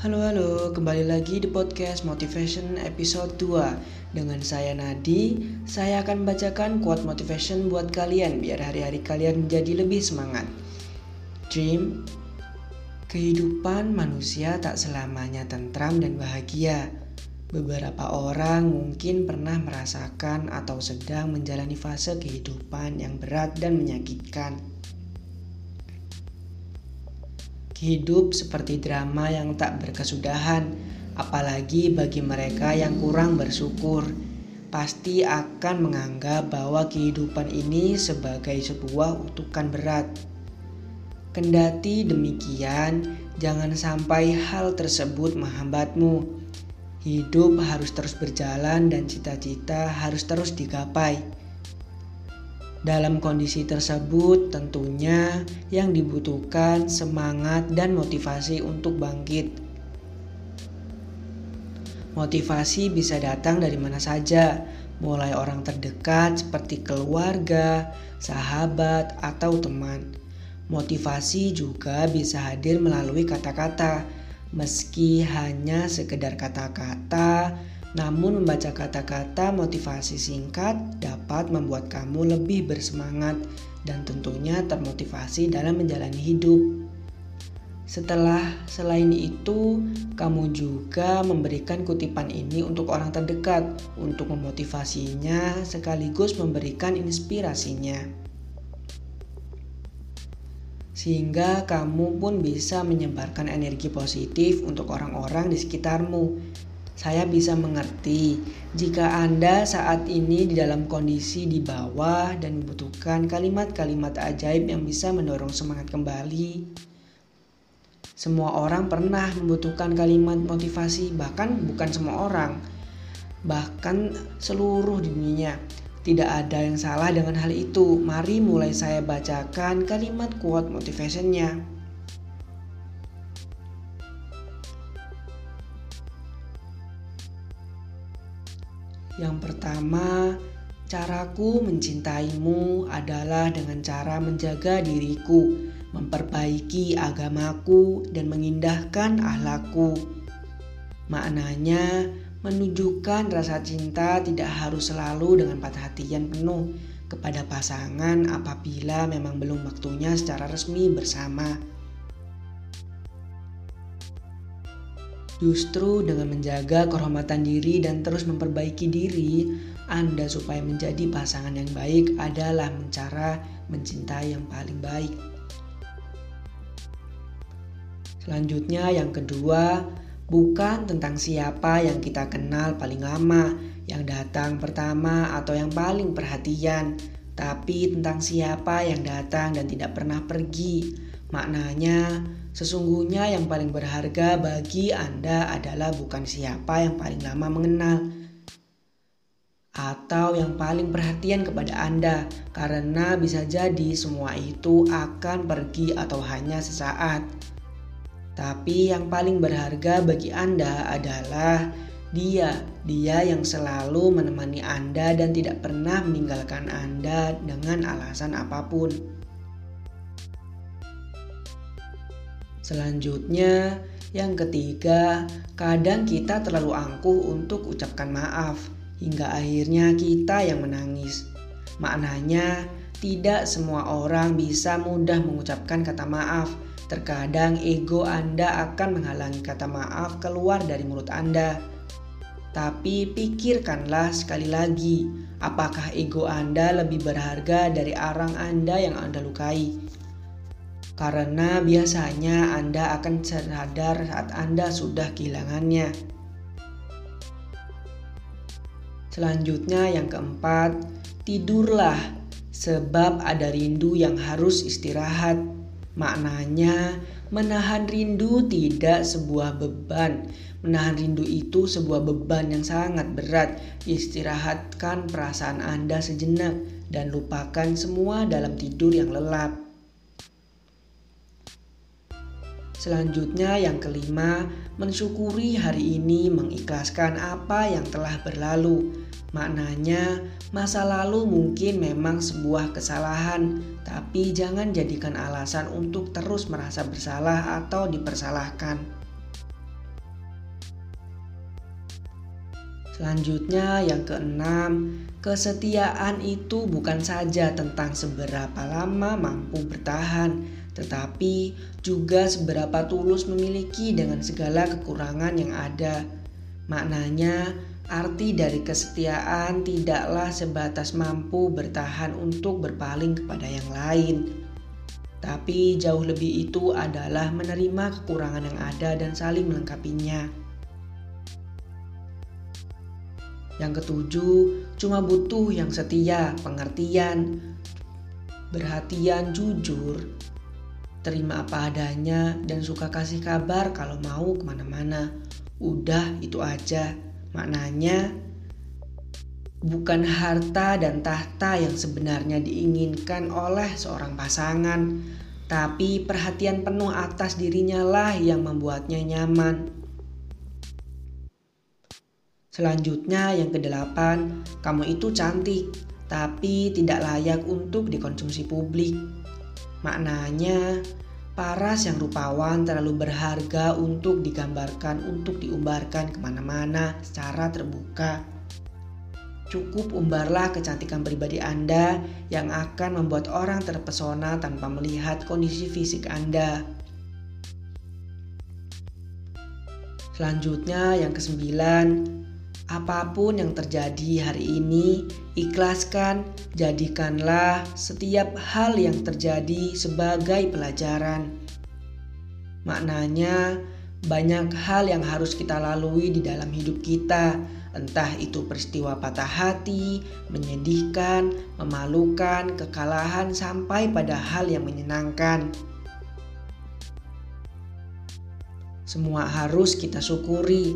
Halo halo, kembali lagi di podcast Motivation episode 2 Dengan saya Nadi, saya akan membacakan quote motivation buat kalian Biar hari-hari kalian menjadi lebih semangat. Dream Kehidupan manusia tak selamanya tentram dan bahagia. Beberapa orang mungkin pernah merasakan atau sedang menjalani fase kehidupan yang berat dan menyakitkan Hidup seperti drama yang tak berkesudahan, apalagi bagi mereka yang kurang bersyukur, pasti akan menganggap bahwa kehidupan ini sebagai sebuah utukan berat. Kendati demikian, jangan sampai hal tersebut menghambatmu. Hidup harus terus berjalan dan cita-cita harus terus digapai. Dalam kondisi tersebut, tentunya yang dibutuhkan semangat dan motivasi untuk bangkit. Motivasi bisa datang dari mana saja, mulai orang terdekat seperti keluarga, sahabat, atau teman. Motivasi juga bisa hadir melalui kata-kata, meski hanya sekedar kata-kata namun membaca kata-kata motivasi singkat dapat membuat kamu lebih bersemangat dan tentunya termotivasi dalam menjalani hidup. Setelah selain itu, kamu juga memberikan kutipan ini untuk orang terdekat untuk memotivasinya sekaligus memberikan inspirasinya. Sehingga kamu pun bisa menyebarkan energi positif untuk orang-orang di sekitarmu saya bisa mengerti jika Anda saat ini di dalam kondisi di bawah dan membutuhkan kalimat-kalimat ajaib yang bisa mendorong semangat kembali. Semua orang pernah membutuhkan kalimat motivasi, bahkan bukan semua orang, bahkan seluruh dunia. Tidak ada yang salah dengan hal itu. Mari mulai saya bacakan kalimat quote motivationnya. Yang pertama, caraku mencintaimu adalah dengan cara menjaga diriku, memperbaiki agamaku, dan mengindahkan ahlakku. Maknanya, menunjukkan rasa cinta tidak harus selalu dengan patah hatian penuh kepada pasangan apabila memang belum waktunya secara resmi bersama. Justru dengan menjaga kehormatan diri dan terus memperbaiki diri, Anda supaya menjadi pasangan yang baik adalah cara mencintai yang paling baik. Selanjutnya yang kedua, bukan tentang siapa yang kita kenal paling lama, yang datang pertama atau yang paling perhatian, tapi tentang siapa yang datang dan tidak pernah pergi. Maknanya, Sesungguhnya yang paling berharga bagi Anda adalah bukan siapa yang paling lama mengenal atau yang paling perhatian kepada Anda, karena bisa jadi semua itu akan pergi atau hanya sesaat. Tapi yang paling berharga bagi Anda adalah dia, dia yang selalu menemani Anda dan tidak pernah meninggalkan Anda dengan alasan apa pun. Selanjutnya, yang ketiga, kadang kita terlalu angkuh untuk ucapkan maaf hingga akhirnya kita yang menangis. Maknanya, tidak semua orang bisa mudah mengucapkan kata maaf. Terkadang ego Anda akan menghalangi kata maaf keluar dari mulut Anda. Tapi pikirkanlah sekali lagi, apakah ego Anda lebih berharga dari arang Anda yang Anda lukai? Karena biasanya Anda akan sadar saat Anda sudah kehilangannya. Selanjutnya, yang keempat, tidurlah sebab ada rindu yang harus istirahat. Maknanya, menahan rindu tidak sebuah beban. Menahan rindu itu sebuah beban yang sangat berat. Istirahatkan perasaan Anda sejenak dan lupakan semua dalam tidur yang lelap. Selanjutnya yang kelima, mensyukuri hari ini mengikhlaskan apa yang telah berlalu. Maknanya, masa lalu mungkin memang sebuah kesalahan, tapi jangan jadikan alasan untuk terus merasa bersalah atau dipersalahkan. Selanjutnya, yang keenam, kesetiaan itu bukan saja tentang seberapa lama mampu bertahan, tetapi juga seberapa tulus memiliki dengan segala kekurangan yang ada. Maknanya, arti dari kesetiaan tidaklah sebatas mampu bertahan untuk berpaling kepada yang lain. Tapi jauh lebih itu adalah menerima kekurangan yang ada dan saling melengkapinya. Yang ketujuh, cuma butuh yang setia, pengertian, perhatian jujur, terima apa adanya, dan suka kasih kabar kalau mau ke mana-mana. Udah itu aja. Maknanya bukan harta dan tahta yang sebenarnya diinginkan oleh seorang pasangan, tapi perhatian penuh atas dirinya lah yang membuatnya nyaman. Selanjutnya yang kedelapan, kamu itu cantik tapi tidak layak untuk dikonsumsi publik. Maknanya, paras yang rupawan terlalu berharga untuk digambarkan untuk diumbarkan ke mana-mana secara terbuka. Cukup umbarlah kecantikan pribadi Anda yang akan membuat orang terpesona tanpa melihat kondisi fisik Anda. Selanjutnya yang kesembilan, Apa pun yang terjadi hari ini, ikhlaskan, jadikanlah setiap hal yang terjadi sebagai pelajaran. Maknanya, banyak hal yang harus kita lalui di dalam hidup kita, entah itu peristiwa patah hati, menyedihkan, memalukan, kekalahan, sampai pada hal yang menyenangkan. Semua harus kita syukuri,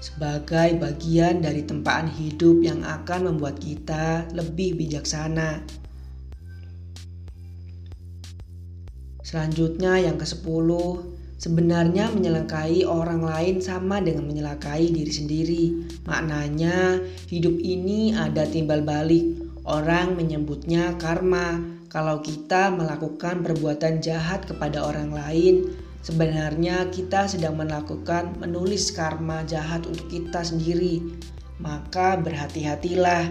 sebagai bagian dari tempaan hidup yang akan membuat kita lebih bijaksana. Selanjutnya yang ke-10, sebenarnya menyelakai orang lain sama dengan menyelakai diri sendiri. Maknanya hidup ini ada timbal balik. Orang menyebutnya karma. Kalau kita melakukan perbuatan jahat kepada orang lain, Sebenarnya kita sedang melakukan menulis karma jahat untuk kita sendiri. Maka berhati-hatilah.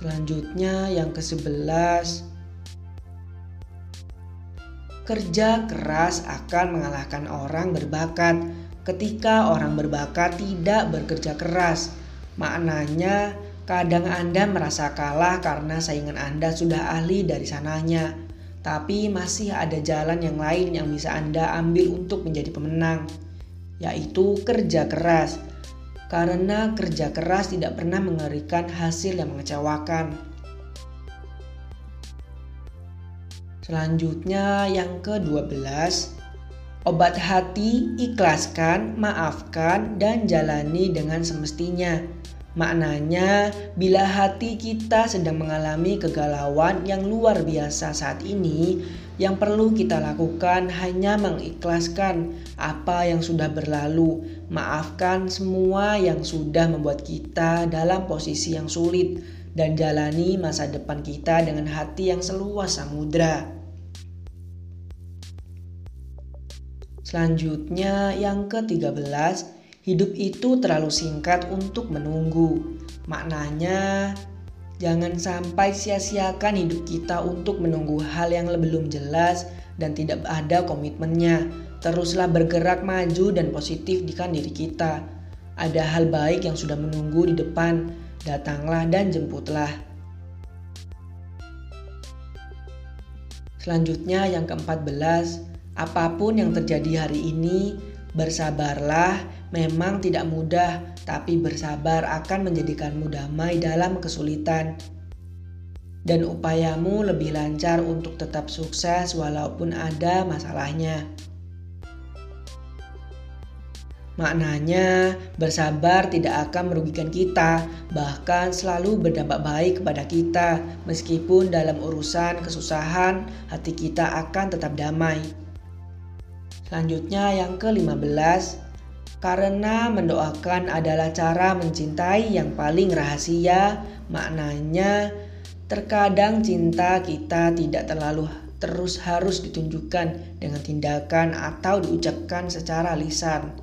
Selanjutnya yang ke-11 Kerja keras akan mengalahkan orang berbakat ketika orang berbakat tidak bekerja keras. Maknanya kadang Anda merasa kalah karena saingan Anda sudah ahli dari sananya tapi masih ada jalan yang lain yang bisa Anda ambil untuk menjadi pemenang, yaitu kerja keras. Karena kerja keras tidak pernah mengerikan hasil yang mengecewakan. Selanjutnya yang ke-12, obat hati ikhlaskan, maafkan, dan jalani dengan semestinya. Maknanya, bila hati kita sedang mengalami kegalauan yang luar biasa saat ini, yang perlu kita lakukan hanya mengikhlaskan apa yang sudah berlalu, maafkan semua yang sudah membuat kita dalam posisi yang sulit, dan jalani masa depan kita dengan hati yang seluas samudra. Selanjutnya, yang ke-13 Hidup itu terlalu singkat untuk menunggu. Maknanya, jangan sampai sia-siakan hidup kita untuk menunggu hal yang belum jelas dan tidak ada komitmennya. Teruslah bergerak maju dan positif di diri kita. Ada hal baik yang sudah menunggu di depan. Datanglah dan jemputlah. Selanjutnya yang keempat belas, apa pun yang terjadi hari ini, bersabarlah memang tidak mudah, tapi bersabar akan menjadikanmu damai dalam kesulitan. Dan upayamu lebih lancar untuk tetap sukses walaupun ada masalahnya. Maknanya, bersabar tidak akan merugikan kita, bahkan selalu berdampak baik kepada kita, meskipun dalam urusan kesusahan hati kita akan tetap damai. Selanjutnya, yang ke-15, karena mendoakan adalah cara mencintai yang paling rahasia, maknanya terkadang cinta kita tidak terlalu terus harus ditunjukkan dengan tindakan atau diucapkan secara lisan.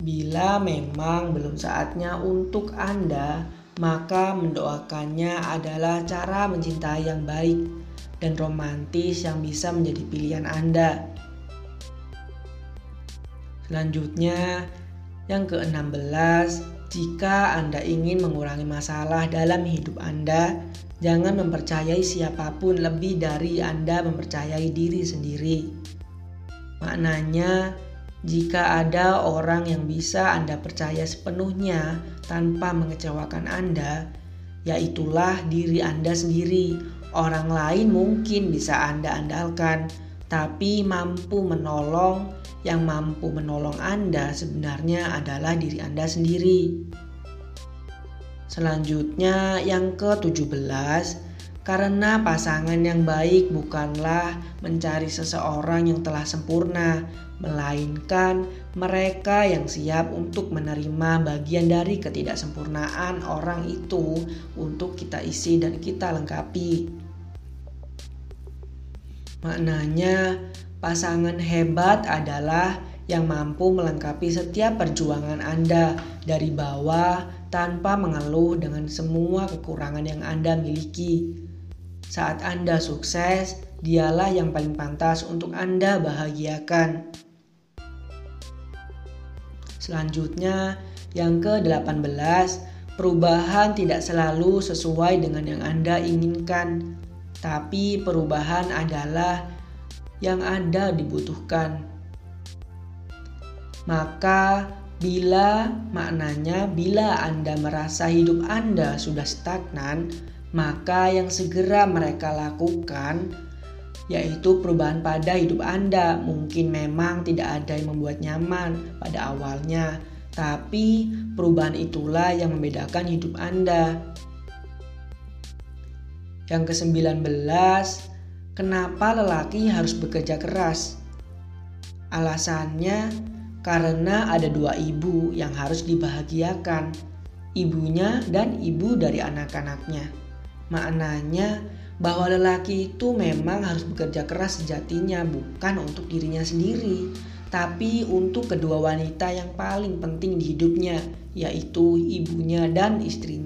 Bila memang belum saatnya untuk Anda, maka mendoakannya adalah cara mencintai yang baik dan romantis yang bisa menjadi pilihan Anda. Selanjutnya, yang ke-16, jika Anda ingin mengurangi masalah dalam hidup Anda, jangan mempercayai siapa pun lebih dari Anda mempercayai diri sendiri. Maknanya, jika ada orang yang bisa Anda percaya sepenuhnya tanpa mengecewakan Anda, yaitulah diri Anda sendiri Orang lain mungkin bisa Anda andalkan, tapi mampu menolong yang mampu menolong Anda sebenarnya adalah diri Anda sendiri. Selanjutnya yang ke-17, karena pasangan yang baik bukanlah mencari seseorang yang telah sempurna, melainkan mereka yang siap untuk menerima bagian dari ketidaksempurnaan orang itu untuk kita isi dan kita lengkapi. Maknanya, pasangan hebat adalah yang mampu melengkapi setiap perjuangan Anda dari bawah tanpa mengeluh dengan semua kekurangan yang Anda miliki. Saat Anda sukses, dialah yang paling pantas untuk Anda bahagiakan. Selanjutnya, yang ke-18, perubahan tidak selalu sesuai dengan yang Anda inginkan tapi perubahan adalah yang Anda dibutuhkan. Maka bila maknanya bila Anda merasa hidup Anda sudah stagnan, maka yang segera mereka lakukan yaitu perubahan pada hidup Anda. Mungkin memang tidak ada yang membuat nyaman pada awalnya, tapi perubahan itulah yang membedakan hidup Anda. Yang ke-19, kenapa lelaki harus bekerja keras? Alasannya karena ada dua ibu yang harus dibahagiakan, ibunya dan ibu dari anak-anaknya. Maknanya bahwa lelaki itu memang harus bekerja keras sejatinya bukan untuk dirinya sendiri, tapi untuk kedua wanita yang paling penting di hidupnya, yaitu ibunya dan istrinya.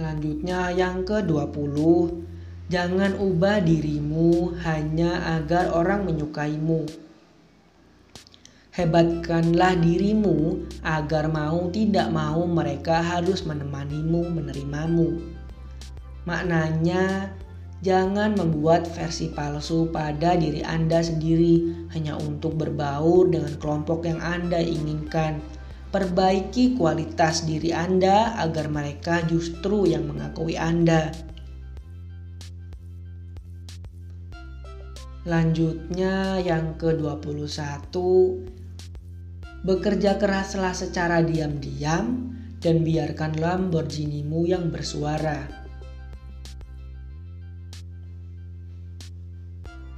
Selanjutnya yang ke-20 Jangan ubah dirimu hanya agar orang menyukaimu. Hebatkanlah dirimu agar mau tidak mau mereka harus menemanimu menerimamu. Maknanya Jangan membuat versi palsu pada diri Anda sendiri hanya untuk berbaur dengan kelompok yang Anda inginkan Perbaiki kualitas diri Anda agar mereka justru yang mengakui Anda. Lanjutnya yang ke-21 Bekerja keraslah secara diam-diam dan biarkan Lamborghinimu yang bersuara.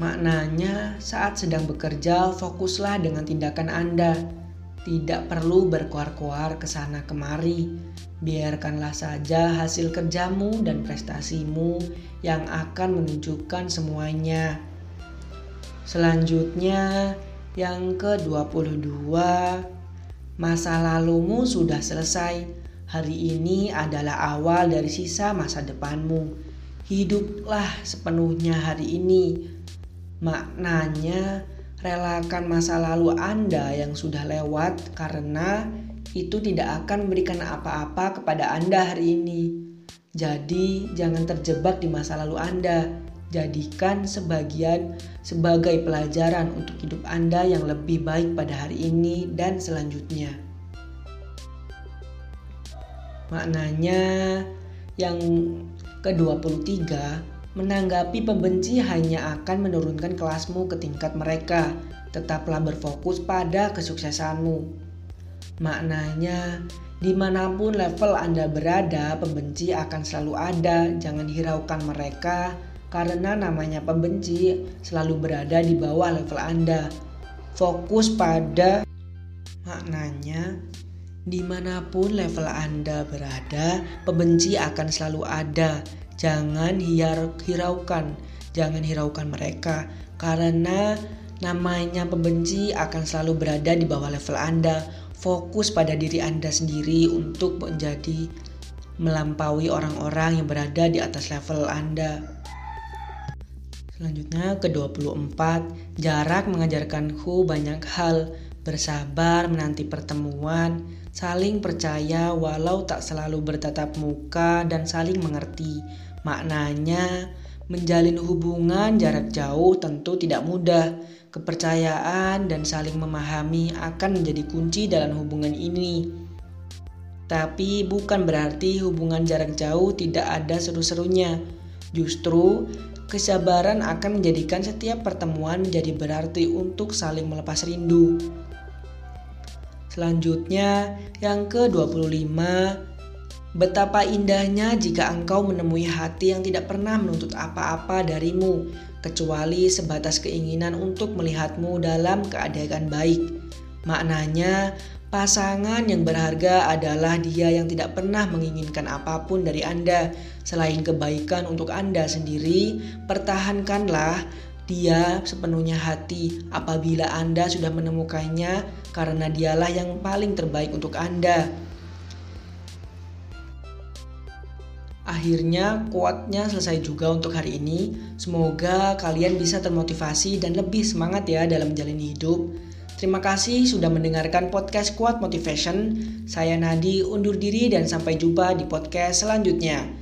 Maknanya, saat sedang bekerja, fokuslah dengan tindakan Anda tidak perlu berkuar-kuar ke sana kemari. Biarkanlah saja hasil kerjamu dan prestasimu yang akan menunjukkan semuanya. Selanjutnya, yang ke-22, masa lalumu sudah selesai. Hari ini adalah awal dari sisa masa depanmu. Hiduplah sepenuhnya hari ini. Maknanya, relakan masa lalu Anda yang sudah lewat karena itu tidak akan memberikan apa-apa kepada Anda hari ini. Jadi, jangan terjebak di masa lalu Anda. Jadikan sebagian sebagai pelajaran untuk hidup Anda yang lebih baik pada hari ini dan selanjutnya. Maknanya, yang ke-23 Menanggapi pembenci hanya akan menurunkan kelasmu ke tingkat mereka. Tetaplah berfokus pada kesuksesanmu. Maknanya, di mana pun level Anda berada, pembenci akan selalu ada. Jangan hiraukan mereka, karena namanya pembenci selalu berada di bawah level Anda. Fokus pada maknanya, di mana pun level Anda berada, pembenci akan selalu ada Jangan hiraukan, Jangan hiraukan mereka karena namanya pembenci akan selalu berada di bawah level Anda. Fokus pada diri Anda sendiri untuk menjadi melampaui orang-orang yang berada di atas level Anda. Selanjutnya ke-24, jarak mengajarkanku banyak hal, bersabar menanti pertemuan, saling percaya walau tak selalu bertatap muka dan saling mengerti. Maknanya, menjalin hubungan jarak jauh tentu tidak mudah. Kepercayaan dan saling memahami akan menjadi kunci dalam hubungan ini. Tapi bukan berarti hubungan jarak jauh tidak ada seru-serunya. Justru Kesabaran akan menjadikan setiap pertemuan menjadi berarti untuk saling melepas rindu. Selanjutnya, yang ke-25, betapa indahnya jika engkau menemui hati yang tidak pernah menuntut apa-apa darimu, kecuali sebatas keinginan untuk melihatmu dalam keadaan baik. Maknanya, Pasangan yang berharga adalah dia yang tidak pernah menginginkan apa pun dari Anda selain kebaikan untuk Anda sendiri. Pertahankanlah dia sepenuhnya hati apabila Anda sudah menemukannya, karena dialah yang paling terbaik untuk Anda. Akhirnya kuatnya selesai juga untuk hari ini. Semoga kalian bisa termotivasi dan lebih semangat ya dalam menjalani hidup. Terima kasih sudah mendengarkan podcast Kuat Motivation. Saya Nadi undur diri dan sampai jumpa di podcast selanjutnya.